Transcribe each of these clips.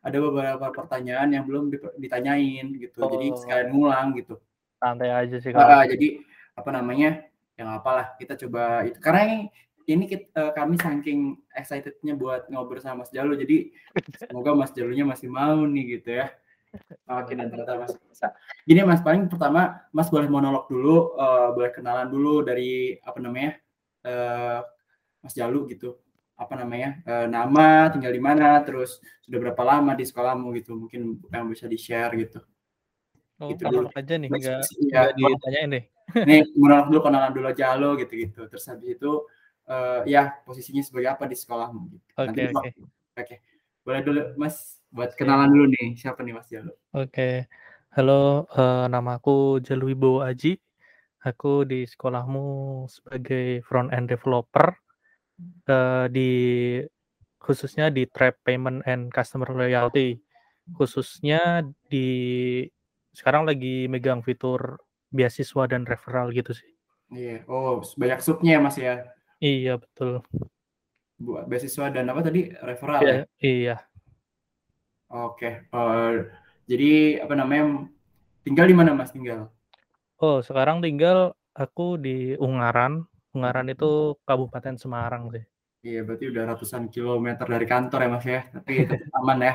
ada beberapa pertanyaan yang belum ditanyain gitu. Jadi Oh. sekalian ngulang gitu. Santai aja sih kalau ah, jadi apa namanya? Yang apalah kita coba itu karena ini, ini kit- eh, kami saking excitednya buat ngobrol sama Mas Jalu. Jadi semoga Mas Jalunya masih mau nih gitu ya. Oke dan ternyata Mas bisa. Gini Mas paling pertama Mas boleh monolog dulu, eh, boleh kenalan dulu dari apa namanya? eh, Mas Jalu gitu. Apa namanya? eh, nama, tinggal di mana, terus sudah berapa lama di sekolahmu gitu. Mungkin yang bisa di-share gitu. Oh, Gitu dulu. aja nih, nggak nggak ditanyain deh. nih monolog dulu kenalan dulu aja lo gitu-gitu. Terus habis itu eh, ya posisinya sebagai apa di sekolahmu gitu. Oke, dulu- oke. Oke. Boleh dulu Mas buat kenalan dulu nih. Siapa nih Mas Jalu? Oke. Halo, eh, namaku Jalu Wibowo Aji. Aku di sekolahmu sebagai front end developer eh, di khususnya di Trap Payment and Customer Loyalty. Khususnya di sekarang lagi megang fitur beasiswa dan referral gitu sih. Iya. Oh, banyak subnya ya Mas ya. Iya, betul. Buat beasiswa dan apa tadi? Referral Iya, ya. iya. Oke. Eh, jadi apa namanya? Tinggal di mana Mas tinggal? Oh, sekarang tinggal aku di Ungaran. Ungaran itu Kabupaten Semarang sih. Iya, berarti udah ratusan kilometer dari kantor ya Mas ya. Tapi aman ya.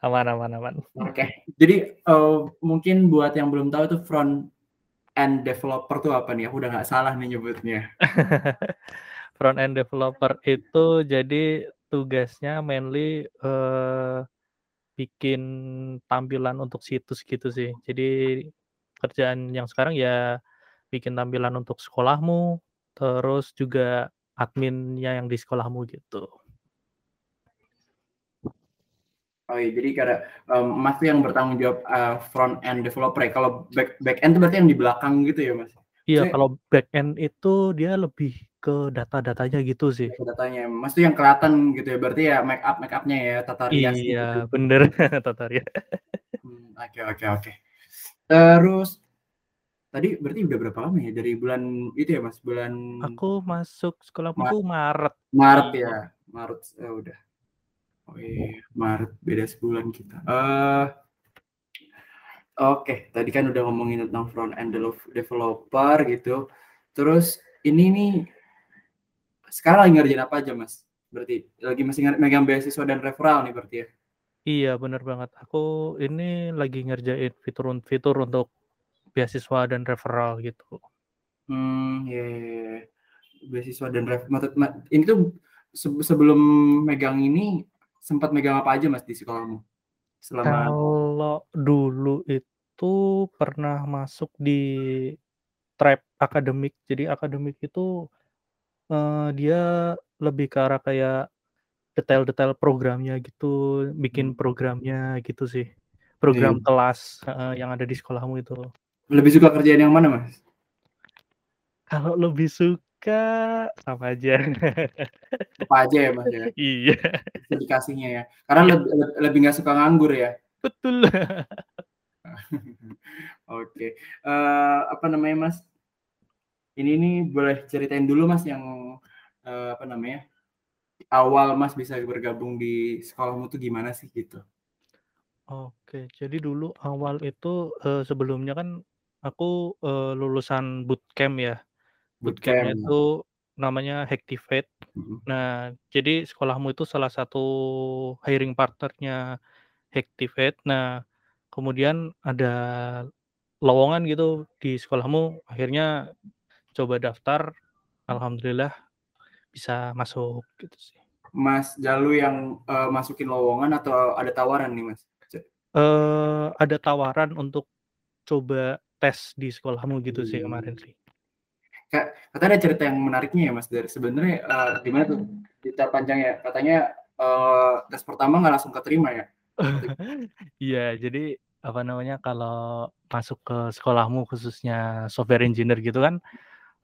Aman, aman, aman. Oke. Jadi eh, mungkin buat yang belum tahu itu front end developer tuh apa nih? Aku udah nggak salah nih nyebutnya. Front end developer itu jadi tugasnya mainly eh, bikin tampilan untuk situs gitu sih. Jadi kerjaan yang sekarang ya bikin tampilan untuk sekolahmu, terus juga adminnya yang di sekolahmu gitu. Oh iya, jadi karena em, Mas tuh yang bertanggung jawab eh, front end developer ya. Kalau back back end tuh berarti yang di belakang gitu ya Mas. Iya, Saya- kalau back end itu dia lebih ke data-datanya gitu sih. Datanya, Mas tuh yang kelihatan gitu ya. Berarti ya make up make upnya ya, tata rias gitu. Iya, bener Tataria. Hmm, Oke oke oke. Terus tadi berarti udah berapa lama ya dari bulan itu ya Mas? Bulan Aku masuk sekolahmu Ma- tuh Maret. Maret ya. Maret ya udah. Oh iya, Maret beda sebulan kita. Eh Oke, tadi kan udah ngomongin tentang front end develop- developer gitu. Terus ini nih sekarang lagi ngerjain apa aja Mas? Berarti lagi masih megang beasiswa dan referral nih berarti ya? Iya, bener banget. Aku ini lagi ngerjain fitur-fitur untuk beasiswa dan referral gitu. Hmm, ya, ya, ya. beasiswa dan ref. mat- mat- ini tuh se- sebelum megang ini sempat megang apa aja Mas di sekolahmu? Selama Kalau dulu itu pernah masuk di Trap akademik. Jadi akademik itu eh, dia lebih ke arah kayak detail-detail programnya gitu, bikin Hmm. programnya gitu sih. Program Iya. kelas eh, yang ada di sekolahmu itu. Lebih suka kerjaan yang mana Mas? Kalau lebih suka sama aja. Apa aja ya Mas ya? Iya, Dedikasinya ya. Karena Iya. lebih lebih nggak suka nganggur ya. betul. Oke. Eh, apa namanya Mas? Ini nih boleh ceritain dulu Mas yang eh, apa namanya? Awal Mas bisa bergabung di sekolahmu tuh gimana sih gitu? Oke, jadi dulu awal itu eh, sebelumnya kan aku eh, lulusan bootcamp ya. Bootcampnya Bootcamp. itu namanya Hacktivate. Mhm. Nah, jadi sekolahmu itu salah satu hiring partnernya Hacktivate. Nah, kemudian ada lowongan gitu di sekolahmu, akhirnya coba daftar, alhamdulillah bisa masuk gitu sih. Mas Jalu yang eh, masukin lowongan atau ada tawaran nih Mas? Eh, ada tawaran untuk coba tes di sekolahmu gitu sih Hmm. kemarin sih. Katanya ada cerita yang menariknya ya Mas dari sebenarnya eh, gimana tuh cerita panjangnya? Katanya eh, tes pertama nggak langsung keterima ya? Iya, jadi apa namanya kalau masuk ke sekolahmu khususnya software engineer gitu kan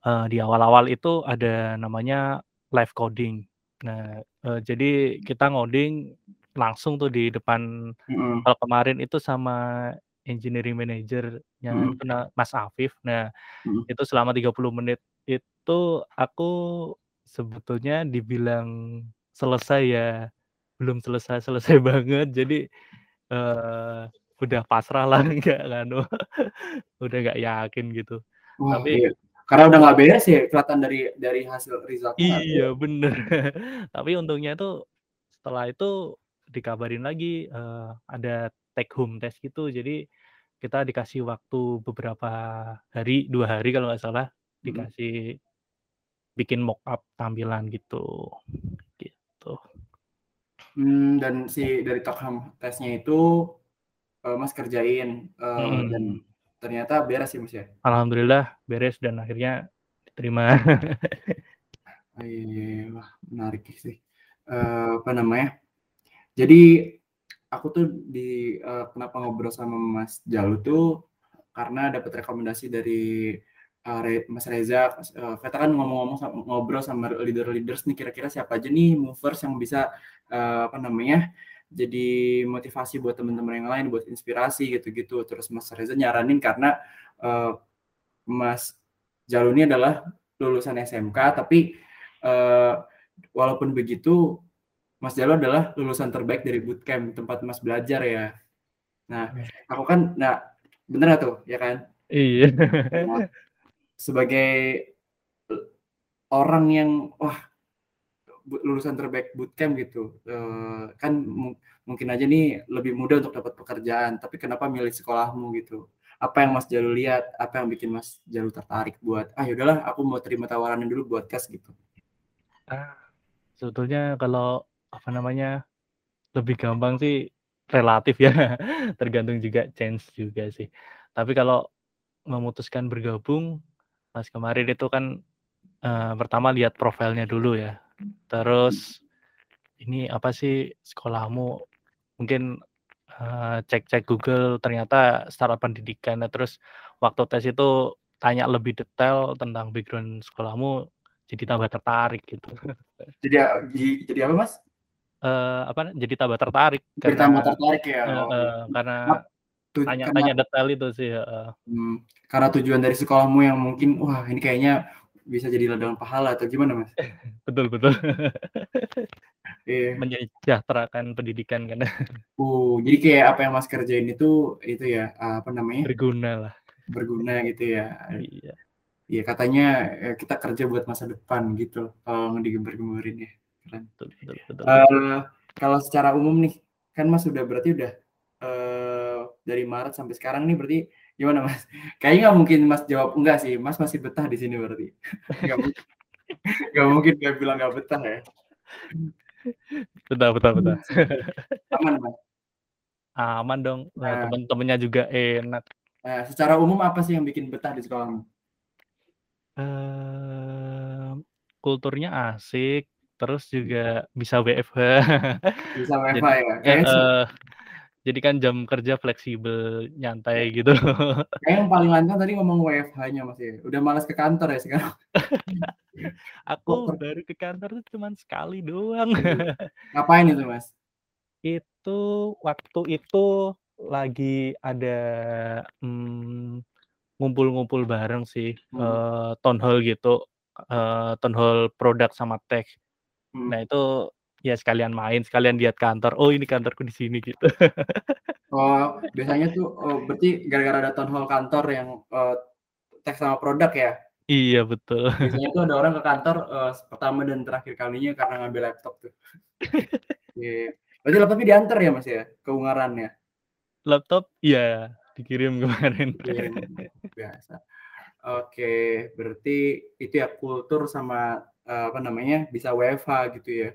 eh, di awal-awal itu ada namanya live coding. Nah, eh, jadi kita ngoding langsung tuh di depan Mm-mm. kalau kemarin itu sama engineering Mm-mm. itu na- Mas Afif. Nah, Mm-mm. itu selama 30 menit itu aku sebetulnya dibilang selesai ya belum selesai-selesai banget. Jadi uh, udah pasrah lah nggak kan udah nggak yakin gitu Wah, tapi iya. karena udah nggak beres ya kelihatan dari dari hasil result iya bener tapi untungnya itu setelah itu dikabarin lagi uh, ada take home test gitu. Jadi kita dikasih waktu beberapa hari dua hari kalau nggak salah dikasih hmm. bikin mock up tampilan gitu gitu. Hmm, dan si dari take home testnya itu uh, mas kerjain uh, hmm. dan ternyata beres sih mas ya? Alhamdulillah beres dan akhirnya diterima. Iya, iya, iya, wah menarik sih. Uh, apa namanya? Jadi aku tuh di uh, kenapa ngobrol sama Mas Jalu tuh karena dapat rekomendasi dari uh, Re, Mas Reza. Uh, kan ngomong-ngomong ngobrol sama leader-leaders nih kira-kira siapa aja nih movers yang bisa uh, apa namanya jadi motivasi buat teman-teman yang lain, buat inspirasi gitu-gitu. Terus Mas Reza nyaranin karena uh, Mas Jalu ini adalah lulusan SMK, tapi uh, walaupun begitu Mas Jalo adalah lulusan terbaik dari bootcamp tempat Mas belajar ya. Nah, aku kan, nah bener gak tuh, ya kan? Iya. Nah, sebagai orang yang wah lulusan terbaik bootcamp gitu, uh, kan mungkin aja nih lebih mudah untuk dapat pekerjaan. Tapi kenapa milih sekolahmu gitu? Apa yang Mas Jalu lihat? Apa yang bikin Mas Jalu tertarik buat ah yaudahlah aku mau terima tawarannya dulu buat kas gitu. Ah, sebetulnya kalau apa namanya, lebih gampang sih relatif ya, tergantung juga chance juga sih. Tapi kalau memutuskan bergabung, pas kemarin itu kan, uh, pertama lihat profilnya dulu ya. Terus, ini apa sih sekolahmu, mungkin, uh, cek-cek Google ternyata startup pendidikan, nah terus waktu tes itu tanya lebih detail tentang background sekolahmu, jadi tambah tertarik gitu. Jadi jadi apa Mas? Uh, apa jadi tambah tertarik jadi tambah tertarik ya uh, uh, karena tanya-tanya detail itu sih uh. hmm, karena tujuan dari sekolahmu yang mungkin wah ini kayaknya bisa jadi ladang pahala atau gimana mas? Betul betul. Yeah. menyejahterakan pendidikan kan. Uh jadi kayak apa yang mas kerjain itu itu ya apa namanya? Berguna lah. Berguna gitu ya. Iya. Iya katanya kita kerja buat masa depan gitu kalau digembar-gemborin ya keren. Betul, betul, betul. Uh, kalau secara umum nih, kan Mas sudah berarti udah uh, dari Maret sampai sekarang nih berarti gimana Mas? Kayaknya nggak mungkin Mas jawab enggak sih, Mas masih betah di sini berarti. Nggak mungkin, nggak mungkin gak bilang nggak betah ya. Betah, betah, betah. Aman Mas? Aman dong, nah, nah temen-temennya juga enak. Nah, secara umum apa sih yang bikin betah di sekolahmu? Uh, kulturnya asik, Terus juga bisa WFH. Bisa WFH jadi, ya? Uh, jadi kan jam kerja fleksibel, nyantai gitu. Kayak yang paling lancar tadi ngomong WFH-nya Mas ya. Udah malas ke kantor ya sekarang. Aku oh, baru ke kantor tuh cuma sekali doang. Iya. Ngapain itu Mas? Itu waktu itu lagi ada hmm, ngumpul-ngumpul bareng sih, hmm. uh, town hall gitu, uh, town hall produk sama tech. Hmm. Nah itu ya sekalian main, sekalian lihat kantor. Oh ini kantorku di sini gitu. oh biasanya tuh oh, berarti gara-gara ada town hall kantor yang uh, teks sama produk ya? Iya betul. Biasanya tuh ada orang ke kantor uh, pertama dan terakhir kalinya karena ngambil laptop tuh. yeah. Berarti laptopnya diantar ya mas ya ke Ungarannya? Laptop iya dikirim kemarin. Yeah, biasa. Oke, berarti itu ya kultur sama apa namanya bisa WFH gitu ya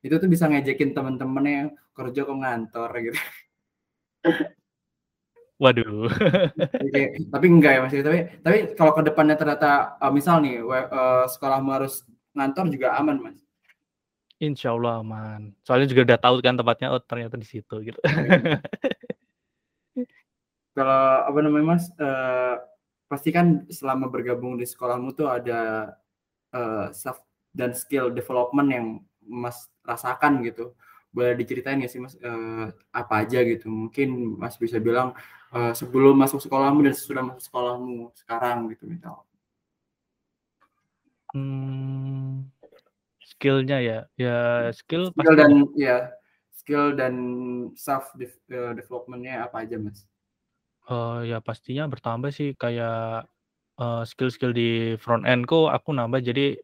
itu tuh bisa ngejekin temen-temen yang kerja ke ngantor gitu Waduh. Oke, tapi enggak ya Mas. Tapi tapi kalau ke depannya ternyata uh, misal nih uh, sekolahmu harus ngantor juga aman Mas. Insya Allah aman. Soalnya juga udah tahu kan tempatnya oh ternyata di situ gitu. kalau apa namanya Mas uh, pasti kan selama bergabung di sekolahmu tuh ada uh, self dan skill development yang Mas rasakan gitu. Boleh diceritain ya sih Mas uh, apa aja gitu? Mungkin Mas bisa bilang uh, sebelum masuk sekolahmu dan sesudah masuk sekolahmu sekarang gitu misal. Hmm, skillnya ya, ya skill. Skill dan ya skill dan self development-nya apa aja, Mas? Oh, ya pastinya bertambah sih kayak, eee, skill-skill di front end-ku aku nambah. Jadi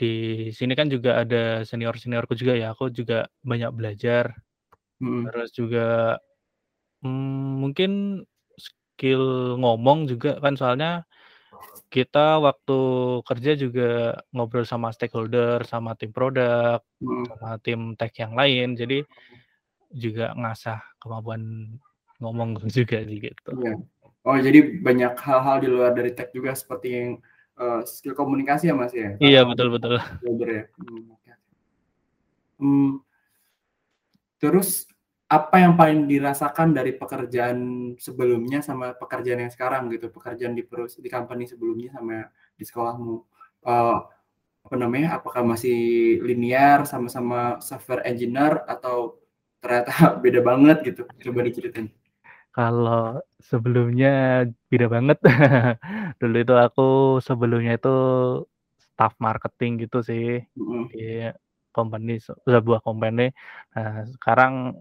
di sini kan juga ada senior-seniorku juga ya, aku juga banyak belajar. Mhm. Terus juga, mmm, mungkin skill ngomong juga kan soalnya kita waktu kerja juga ngobrol sama stakeholder, sama tim produk, Mhm. sama tim tech yang lain. Jadi juga ngasah kemampuan ngomong juga sih gitu. Iya. Oh, jadi banyak hal-hal di luar dari tech juga seperti yang, eee, skill komunikasi ya, Mas, ya? Iya, betul betul. ya? Oke. Mmm. Terus apa yang paling dirasakan dari pekerjaan sebelumnya sama pekerjaan yang sekarang gitu, pekerjaan di perus di company sebelumnya sama di sekolahmu? Eee, apa namanya, apakah masih linear sama-sama software engineer atau ternyata beda banget gitu? Coba diceritain. Kalau sebelumnya beda banget. Dulu itu aku sebelumnya itu staf marketing gitu sih Mhm. di company se sebuah company. Nah, sekarang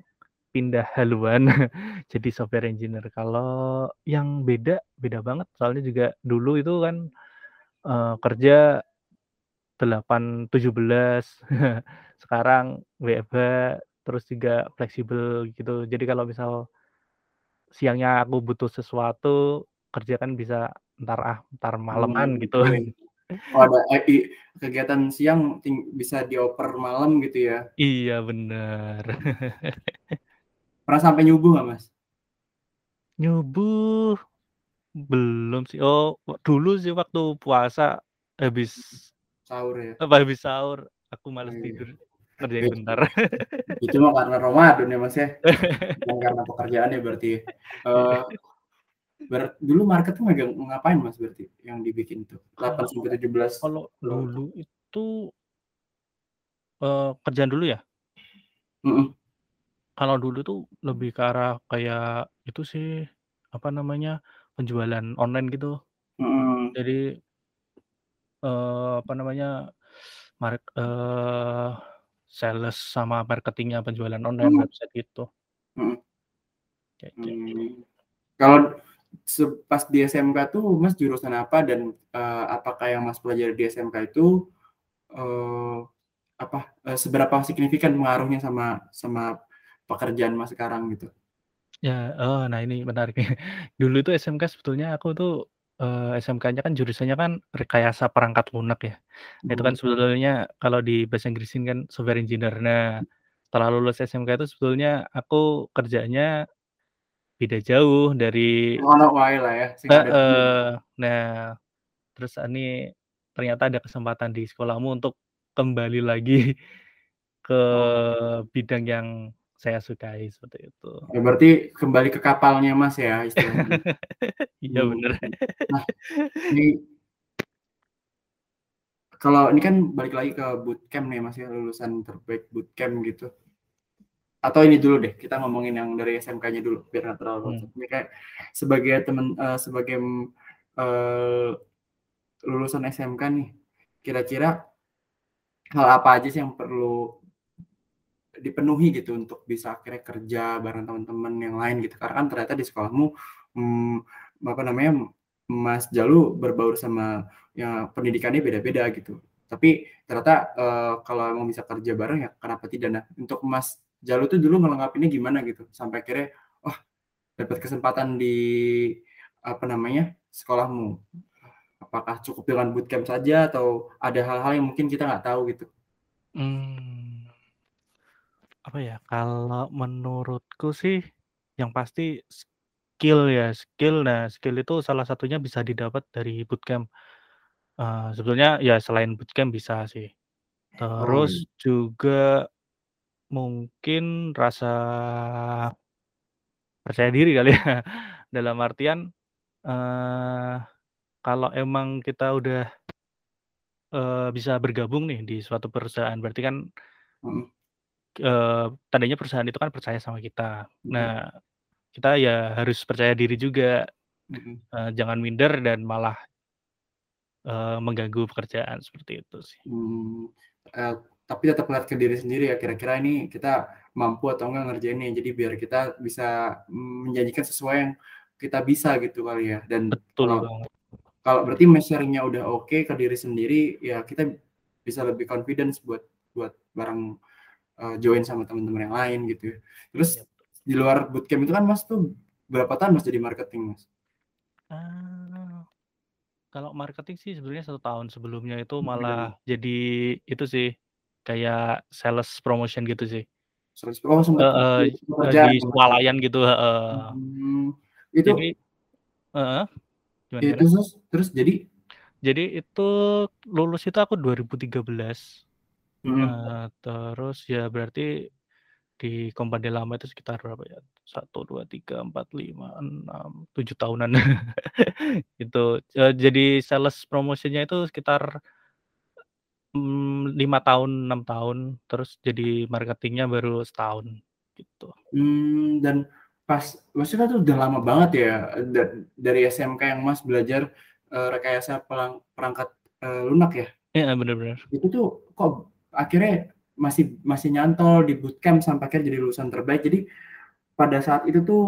pindah haluan jadi software engineer. Kalau yang beda, beda banget soalnya juga dulu itu kan, eee, kerja 8, 17, sekarang WFH, terus juga fleksibel gitu. Jadi kalau misal siangnya aku butuh sesuatu, kerja kan bisa entar ah, entar Mmm, maleman gitu. iya. Oh, ada EI kegiatan siang ting bisa dioper malam gitu ya? Iya, bener. Pernah sampai nyubuh nggak, Mas? Nyubuh, belum sih. Oh, dulu sih waktu puasa habis Sahur ya? apa, habis sahur aku Oh, males iya. tidur, ngerjain It bentar. itu mah karena Ramadan ya, Mas, ya? Bukan karena pekerjaan ya berarti ya? Iya. Eee, ber dulu marketing megang ngapain, Mas, berarti yang dibikin tuh? 8 Kalau sampai 17 kalau dulu itu eee, kerjaan dulu ya? Mhm. Kalau dulu tuh lebih ke arah kayak itu sih, apa namanya, penjualan online gitu. Mhm. Jadi eee, apa namanya, marek eee, sales sama marketing-nya penjualan online Mhm. website gitu. Mhm. Kayak gitu. Mmm. Kalau pas di SMK tuh Mas jurusan apa dan, eee, apakah yang Mas pelajari di SMK itu, eee, apa, eee, seberapa signifikan pengaruhnya sama sama pekerjaan Mas sekarang gitu? Ya, oh, nah ini menarik. Dulu itu SMK sebetulnya aku tuh, eee, SMK-nya kan jurusannya kan rekayasa perangkat lunak ya. Nah, itu kan Mhm. sebetulnya kalau di bahasa Inggrisin kan software engineer. Nah, setelah lulus SMK itu sebetulnya aku kerjanya beda jauh dari Ono wae lah ya, sing ada dulu. heeh. Nah, terus ini ternyata ada kesempatan di sekolahmu untuk kembali lagi ke Oh. bidang yang saya sukai, seperti itu. Ya berarti kembali ke kapalnya Mas ya istilahnya? Iya, Mmm, bener. nah, ini kalau ini kan balik lagi ke bootcamp nih Mas ya, lulusan terbaik bootcamp gitu. Atau ini dulu deh, kita ngomongin yang dari SMK-nya dulu, biar nggak terlalu Mmm. loncat. Ini kayak sebagai temen eee, sebagai, mmm, eee, lulusan SMK nih, kira-kira hal apa aja sih yang perlu dipenuhi gitu untuk bisa akhirnya kerja bareng teman-teman yang lain gitu? Karena kan ternyata di sekolahmu, mmm, apa namanya, Mas Jalu berbaur sama yang pendidikannya beda-beda gitu. Tapi ternyata, eee, kalau emang bisa kerja bareng ya kenapa tidak? Nah, untuk Mas Jalu tuh dulu ngelengkapinnya gimana gitu? Sampai akhirnya, wah dapat kesempatan di, apa namanya, sekolahmu. Apakah cukup dengan bootcamp saja atau ada hal-hal yang mungkin kita nggak tahu gitu? Mmm. Apa ya, kalau menurutku sih yang pasti skill ya, skill. Nah, skill itu salah satunya bisa didapat dari bootcamp. Eee, sebetulnya ya selain bootcamp bisa sih. Oh, iya. Terus juga mungkin rasa percaya diri kali ya. Dalam artian, eee, kalau emang kita udah eee, bisa bergabung nih di suatu perusahaan, berarti kan Mhm. Eee, tandanya perusahaan itu kan percaya sama kita. Mhm. Nah, kita ya harus percaya diri juga, Mhm. eee, jangan minder dan malah eee, mengganggu pekerjaan, seperti itu sih. Mmm, eee, tapi tetap ngelihat ke diri sendiri ya, kira-kira ini kita mampu atau enggak ngerjainnya. Jadi biar kita bisa menjanjikan sesuai yang kita bisa gitu kali ya. Dan Betul kalau banget. kalau berarti measuring-nya udah oke ke diri sendiri, ya kita bisa lebih confidence buat buat bareng uh, join sama teman-teman yang lain gitu ya. Terus Iya, di luar bootcamp itu kan Mas tuh berapa tahun Mas jadi marketing Mas? Ah, kalau marketing sih sebenarnya satu tahun sebelumnya itu keren. malah jadi itu sih, kayak sales promotion gitu sih. Sales oh sempet Heeh, di swalayan gitu, heeh. Mmm, itu Jadi heeh, gimana Iya terus terus jadi? Jadi itu lulus itu aku 2013. Mhm. Eee, terus ya berarti di kompani lama itu sekitar berapa ya, 1, 2, 3, 4, 5, 6, 7 tahunan. Itu, eee, jadi sales promotion-nya itu sekitar mmm, 5 tahun, 6 tahun, terus jadi marketing-nya baru setahun, gitu. Mmm, dan pas maksudnya tuh udah lama banget ya, da dari SMK yang Mas belajar, eee, rekayasa pelang perangkat, eee, lunak ya? Iya, bener bener. Itu tuh kok akhirnya masih masih nyantol di bootcamp sampai akhirnya jadi lulusan terbaik. Jadi pada saat itu tuh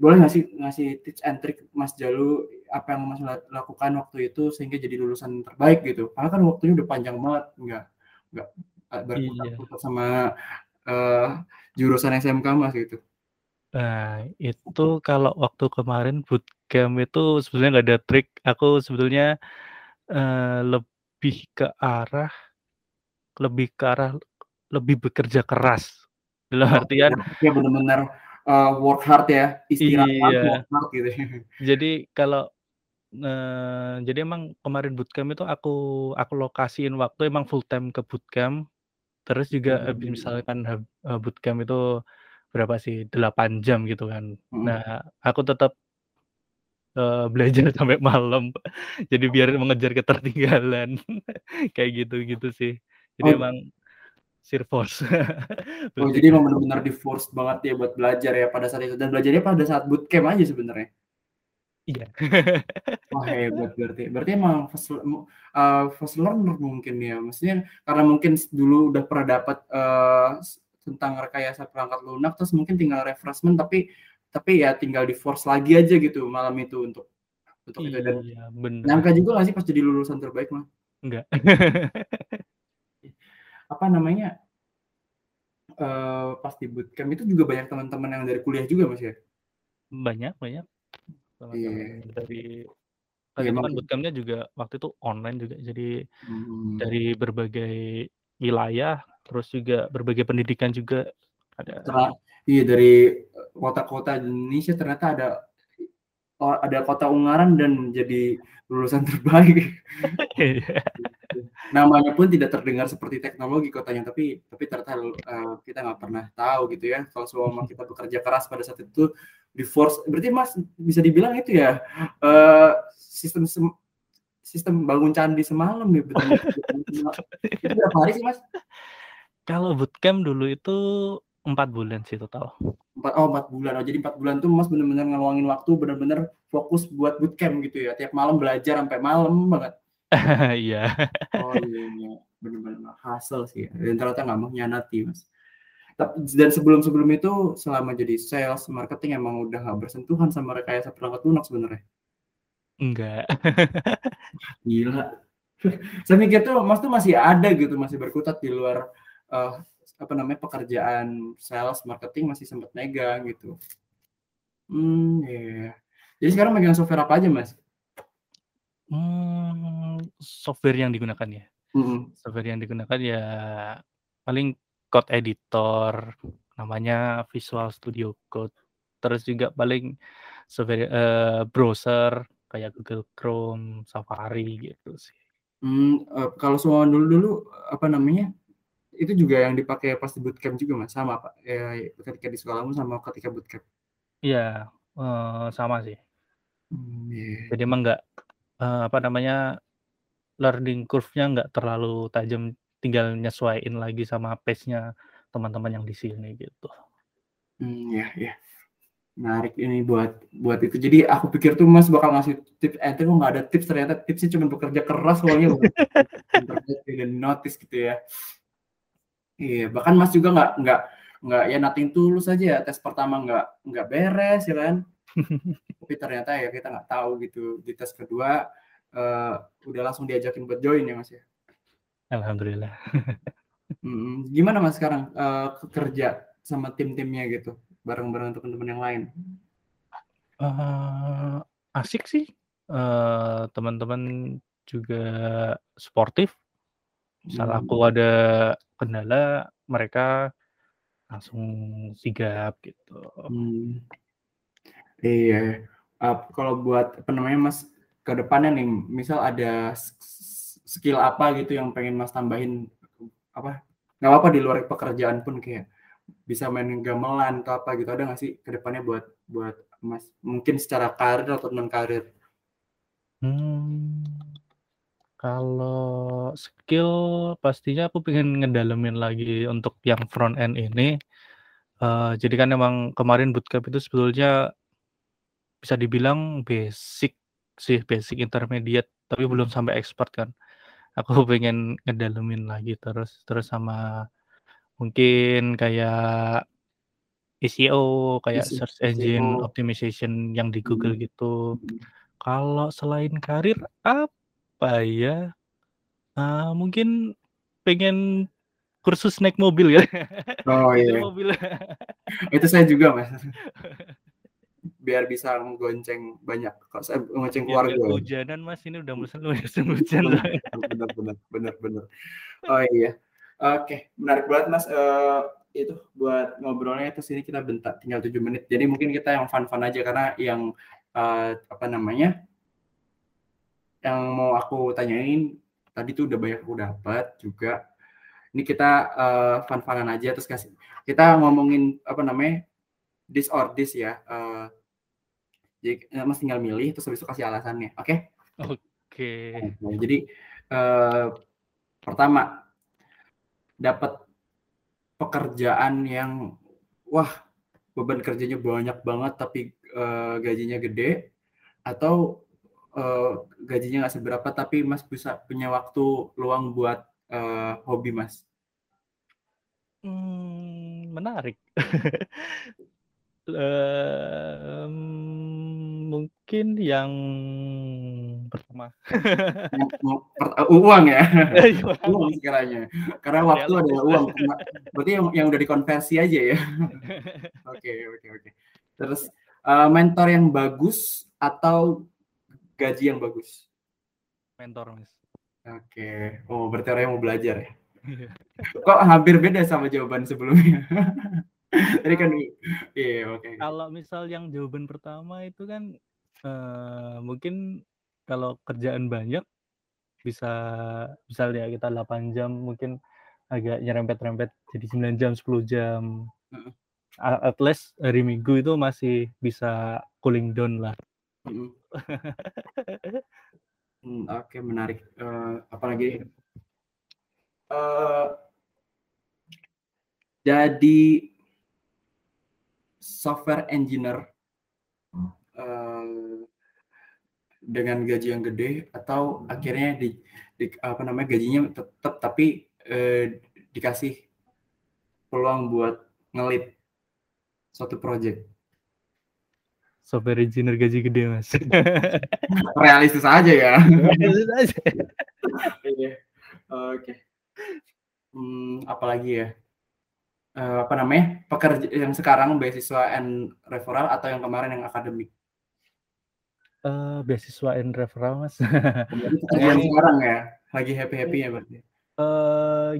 boleh nggak sih ngasih tips and trick Mas Jalu, apa yang Mas la lakukan waktu itu sehingga jadi lulusan terbaik gitu? Karena kan waktunya udah panjang banget nggak nggak, eee, Iya. berkutat-kutat sama, eee, jurusan SMK Mas gitu. Nah, itu kalau waktu kemarin bootcamp itu sebenarnya nggak ada trik, aku sebetulnya, eee, lebih ke arah lebih ke arah lebih bekerja keras. Dalam Oh, artian work-nya bener-bener, eee, work hard ya, istirahat, Iya. work hard gitu ya. Jadi kalau eee, jadi emang kemarin bootcamp itu aku aku lokasiin waktu emang full time ke bootcamp, terus juga habis Mmm. misalkan eee, bootcamp itu berapa sih, 8 jam gitu kan. Nah, Mhm. aku tetap eee, belajar sampai malam, jadi biar mengejar ketertinggalan, kayak gitu-gitu sih. Jadi Oh emang sheer force. Oh, jadi emang bener-bener di-force banget ya buat belajar ya pada saat itu, dan belajarnya pada saat bootcamp aja sebenarnya? Iya. Wah, hebat berarti. Berarti emang fast mu eee, fast learner mungkin ya? Maksudnya karena mungkin dulu udah pernah dapat, eee, s tentang rekayasa perangkat lunak, terus mungkin tinggal refreshment tapi tapi ya tinggal di-force lagi aja gitu malam itu untuk untuk itu dan Iya, bener. nyangka juga nggak sih pas jadi lulusan terbaik Mas? Enggak. Apa namanya eee, pas di bootcamp itu juga banyak teman-teman yang dari kuliah juga Mas ya? Banyak banyak, teman-teman Iya. dari kan Iya kan bootcamp-nya juga waktu itu online juga, jadi Mmm. dari berbagai wilayah, terus juga berbagai pendidikan juga ada. Iya dari, eee, kota-kota Indonesia ternyata ada oh ada kota Ungaran dan jadi lulusan terbaik. Namanya pun tidak terdengar seperti teknologi kotanya, tapi tapi ternyata, eee, kita nggak pernah tahu gitu ya, kalau seumpama kita bekerja keras pada saat itu di-force berarti Mas bisa dibilang itu ya, eee, sistem sistem bangun candi semalam ya bener-bener itu berapa hari sih Mas? Kalau bootcamp dulu itu 4 bulan sih total. Empat oh 4 bulan, oh jadi 4 bulan tuh Mas bener-bener ngeluangin waktu, bener-bener fokus buat bootcamp gitu ya? Tiap malam belajar sampai malam banget? Iya. Oh iya iya, bener-bener hustle sih ya, dan ternyata nggak mengkhianati Mas. Dan sebelum-sebelum itu selama jadi sales, marketing emang udah nggak bersentuhan sama rekayasa perangkat lunak sebenarnya? Enggak. Gila. Saya mikir tuh Mas tuh masih ada gitu, masih berkutat di luar, eee, apa namanya, pekerjaan sales, marketing masih sempet megang gitu. Mmm, iya iya. Jadi sekarang megang software apa aja Mas? Mmm, software yang digunakan ya? Mhm. Software yang digunakan ya paling code editor, namanya Visual Studio Code. Terus juga paling software eee, browser kayak Google Chrome, Safari gitu sih. Mmm, eee, kalau semua dulu-dulu, apa namanya, itu juga yang dipakai pas di bootcamp juga Mas? Sama apa, eee, ketika di sekolahmu sama ketika bootcamp? Iya, eee, sama sih. Mmm, iya. Jadi emang nggak, eee, apa namanya, learning curve-nya nggak terlalu tajam, tinggal nyesuaiin lagi sama pace-nya teman-teman yang di sini gitu. Mmm, iya iya. Menarik ini buat buat itu. Jadi aku pikir tuh Mas bakal ngasih tips trick, kok nggak ada tips, ternyata tipsnya cuman bekerja keras pokoknya dan di-notice gitu ya. Iya, bahkan Mas juga nggak nggak nggak ya nothing tulus aja ya tes pertama nggak nggak beres ya kan tapi ternyata ya kita nggak tahu gitu. Di tes kedua uh, udah langsung diajakin buat join ya mas ya? Alhamdulillah. Hmm, gimana mas sekarang uh, kerja sama tim-timnya gitu? Bareng-bareng teman-teman yang lain? Uh, asik sih. Uh, teman-teman juga sportif. Misal hmm. aku ada kendala mereka langsung sigap gitu. Hmm. Iya. Uh, kalau buat apa namanya mas ke depannya nih misal ada skill apa gitu yang pengen mas tambahin apa nggak apa di luar pekerjaan pun kayak bisa main gamelan atau apa gitu ada nggak sih ke depannya buat buat mas mungkin secara karir atau non karir hmm, kalau skill pastinya aku pengen ngedalamin lagi untuk yang front end ini. Uh, jadi kan emang kemarin bootcamp itu sebetulnya bisa dibilang basic sih basic intermediate tapi belum sampai expert kan aku pengen ngedalemin lagi terus terus sama mungkin kayak SEO kayak SEO. search engine SEO. optimization yang di Google hmm. gitu hmm. kalau selain karir apa ya uh, mungkin pengen kursus naik mobil ya oh iya mobil itu saya juga mas biar bisa menggonceng banyak. Kalau saya menggonceng keluarga. ya, hujanan mas. Ini udah musim musim hujan. Benar benar benar benar oh iya. Oke menarik banget mas. Uh, itu buat ngobrolnya terus ini kita bentak tinggal tujuh menit. Jadi mungkin kita yang fun fun aja karena yang uh, apa namanya yang mau aku tanyain tadi tuh udah banyak aku dapat juga. Ini kita uh, fun funan aja terus kasih. Kita ngomongin apa namanya this or this ya. Uh, jadi eh, mas tinggal milih terus habis itu kasih alasannya. Oke? Okay? Oke. Okay. Nah, jadi uh, pertama dapat pekerjaan yang wah beban kerjanya banyak banget tapi uh, gajinya gede atau uh, gajinya nggak seberapa tapi mas bisa punya waktu luang buat uh, hobi mas. Hmm, menarik. Um, mungkin yang pertama. uang ya? Iya, uang sekiranya. Karena waktu adalah uang. Berarti yang yang udah dikonversi aja ya? Oke oke oke. Terus, uh, mentor yang bagus atau gaji yang bagus? Mentor, Mas. Oke. Oh, berarti orang yang mau belajar ya? Iya. Kok hampir beda sama jawaban sebelumnya? Tadi kan iya oke. Okay. Kalau misal yang jawaban pertama itu kan uh, mungkin kalau kerjaan banyak bisa misal ya kita 8 jam mungkin agak nyerempet-rempet jadi 9 jam 10 jam. Uh. At least hari Minggu itu masih bisa cooling down lah. hmm, oke okay, menarik. Uh, apalagi uh, jadi software engineer uh, dengan gaji yang gede atau akhirnya di, di apa namanya gajinya tetap tapi uh, dikasih peluang buat ngelit suatu project. Software engineer gaji gede mas. Realistis aja ya. Realistis aja. Iya. Oke. Hmm, apalagi ya? uh, apa namanya pekerja yang sekarang beasiswa and referral atau yang kemarin yang akademik? Uh, beasiswa and referral mas. yang sekarang ya lagi happy happy ya berarti. Uh,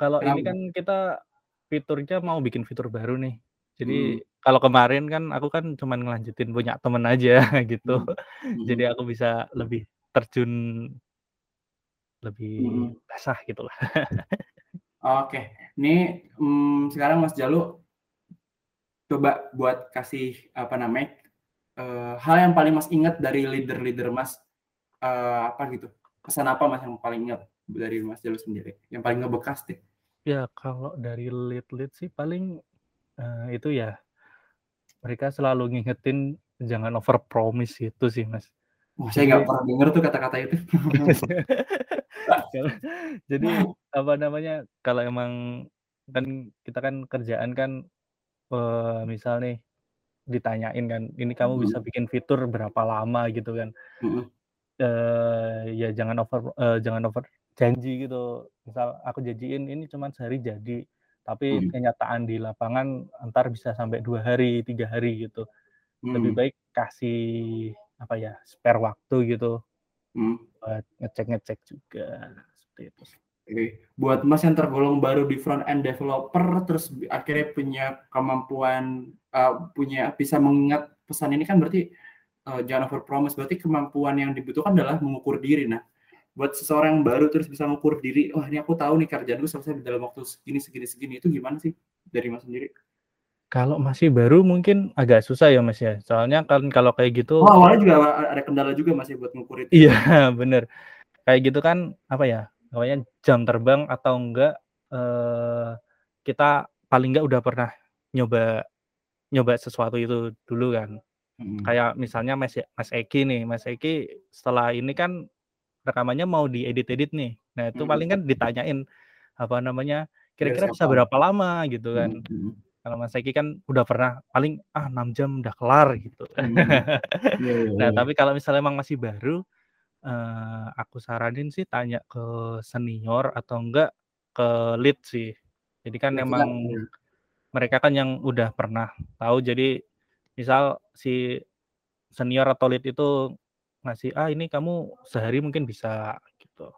kalau ini kan kita fiturnya mau bikin fitur baru nih. Jadi hmm. kalau kemarin kan aku kan cuma ngelanjutin punya temen aja gitu. Hmm. Jadi aku bisa lebih terjun lebih hmm. basah gitulah. Oke, ini hmm, sekarang Mas Jalu coba buat kasih apa namanya uh, hal yang paling Mas ingat dari leader-leader Mas uh, apa gitu kesan apa Mas yang paling ingat dari Mas Jalu sendiri yang paling ngebekas deh? Ya kalau dari lead-lead sih paling uh, itu ya mereka selalu ngingetin jangan over promise itu sih Mas. Oh, saya nggak pernah denger tuh kata-kata itu. jadi apa namanya kalau emang kan kita kan kerjaan kan, eee, misal nih, ditanyain kan, "Ini kamu bisa Mhm. bikin fitur berapa lama?" Gitu kan. Eee, ya jangan over eee, jangan over janji gitu. Misal aku janjiin ini cuman sehari jadi, tapi Mhm. kenyataan di lapangan entar bisa sampai 2 hari, 3 hari gitu. Lebih Mmm. baik kasih, apa ya, spare waktu gitu, Mhm. buat ngecek-ngecek juga, seperti itu Oke, buat Mas yang tergolong baru di front end developer, terus akhirnya punya kemampuan, eee, punya bisa mengingat pesan ini kan berarti, eee, jangan over promise, berarti kemampuan yang dibutuhkan adalah mengukur diri. Nah, buat seseorang yang baru terus bisa mengukur diri, "Wah, ini aku tahu nih kerjaanku selesai dalam waktu segini segini segini," itu gimana sih dari Mas sendiri? Kalau masih baru mungkin agak susah ya, Mas, ya. Soalnya kan kalau kayak Oh, gitu awalnya juga ada kendala juga Mas ya buat ngukur itu Iya, ya? bener. Kayak gitu kan, apa ya, namanya jam terbang atau enggak, eee, kita paling enggak udah pernah nyoba nyoba sesuatu itu dulu kan. Mhm. Kayak misalnya Mas ya Mas Eki nih, Mas Eki setelah ini kan rekamannya mau diedit-edit nih. Nah, itu Mhm. paling kan ditanyain, apa namanya, "Kira-kira bisa berapa lama?" Gitu kan. Mhm. Kalau Mas Eki kan udah pernah, paling, "Ah, 6 jam udah kelar," gitu. Mhm. Iya iya Nah, iya. tapi kalau misalnya emang masih baru, eee, aku saranin sih tanya ke senior atau enggak ke lead sih. Jadi kan Berarti kan emang iya. mereka kan yang udah pernah tahu, jadi misal si senior atau lead itu ngasih, "Ah, ini kamu sehari mungkin bisa," gitu.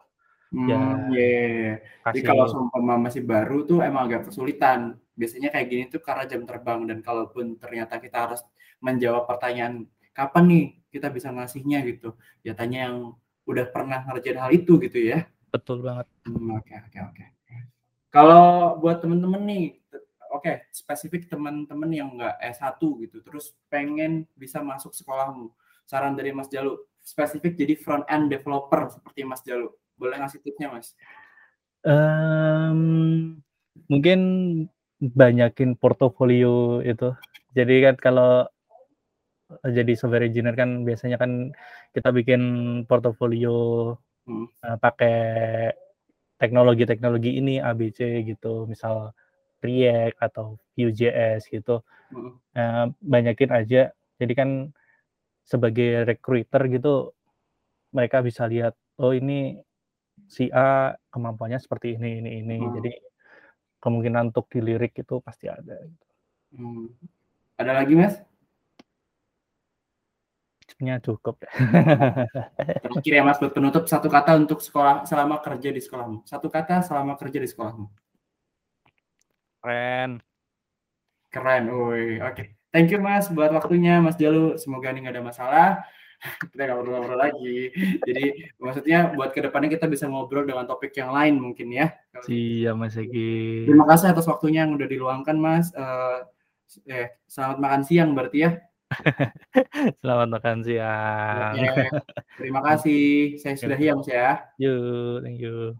Ya Mmm, iya iya iya. Jadi kalau seumpama masih baru tuh emang agak kesulitan. Biasanya kayak gini tuh karena jam terbang dan kalaupun ternyata kita harus menjawab pertanyaan, "Kapan nih kita bisa ngasihnya?" Gitu, ya tanya yang udah pernah ngerjain hal itu gitu ya? Betul banget. Mmm, oke oke oke. Kalau buat temen-temen nih, oke, spesifik temen-temen yang nggak S1 gitu, terus pengen bisa masuk sekolahmu, saran dari Mas Jalu, spesifik jadi front end developer seperti Mas Jalu, boleh ngasih tipsnya, Mas? Mmm, mungkin banyakin portofolio itu. Jadi kan kalau jadi software engineer kan biasanya kan kita bikin portofolio, Mhm. eee, pakai teknologi-teknologi ini A, B, C gitu, misal React atau Vue.js gitu. Mhm. Eee, banyakin aja. Jadi kan sebagai recruiter gitu, mereka bisa lihat, "Oh, ini si A kemampuannya seperti ini ini ini." Mhm. Jadi kemungkinan untuk dilirik itu pasti ada gitu. Mmm. Ada lagi, Mas? Kayaknya cukup. Terakhir ya, Mas, buat penutup, 1 kata untuk sekolah selama kerja di sekolahmu. 1 kata selama kerja di sekolahmu. Keren. Keren, woi, oke. Thank you, Mas, buat waktunya, Mas Jalu. Semoga nih nggak ada masalah, kita ngobrol-ngobrol lagi. Jadi maksudnya buat ke depannya kita bisa ngobrol dengan topik yang lain mungkin ya. Siap, Mas Eki. Terima kasih atas waktunya yang udah diluangkan, Mas, eee, eh, selamat makan siang berarti ya? Selamat makan siang. Oke, terima kasih. Saya ya, Mas, ya. Yuk, thank you.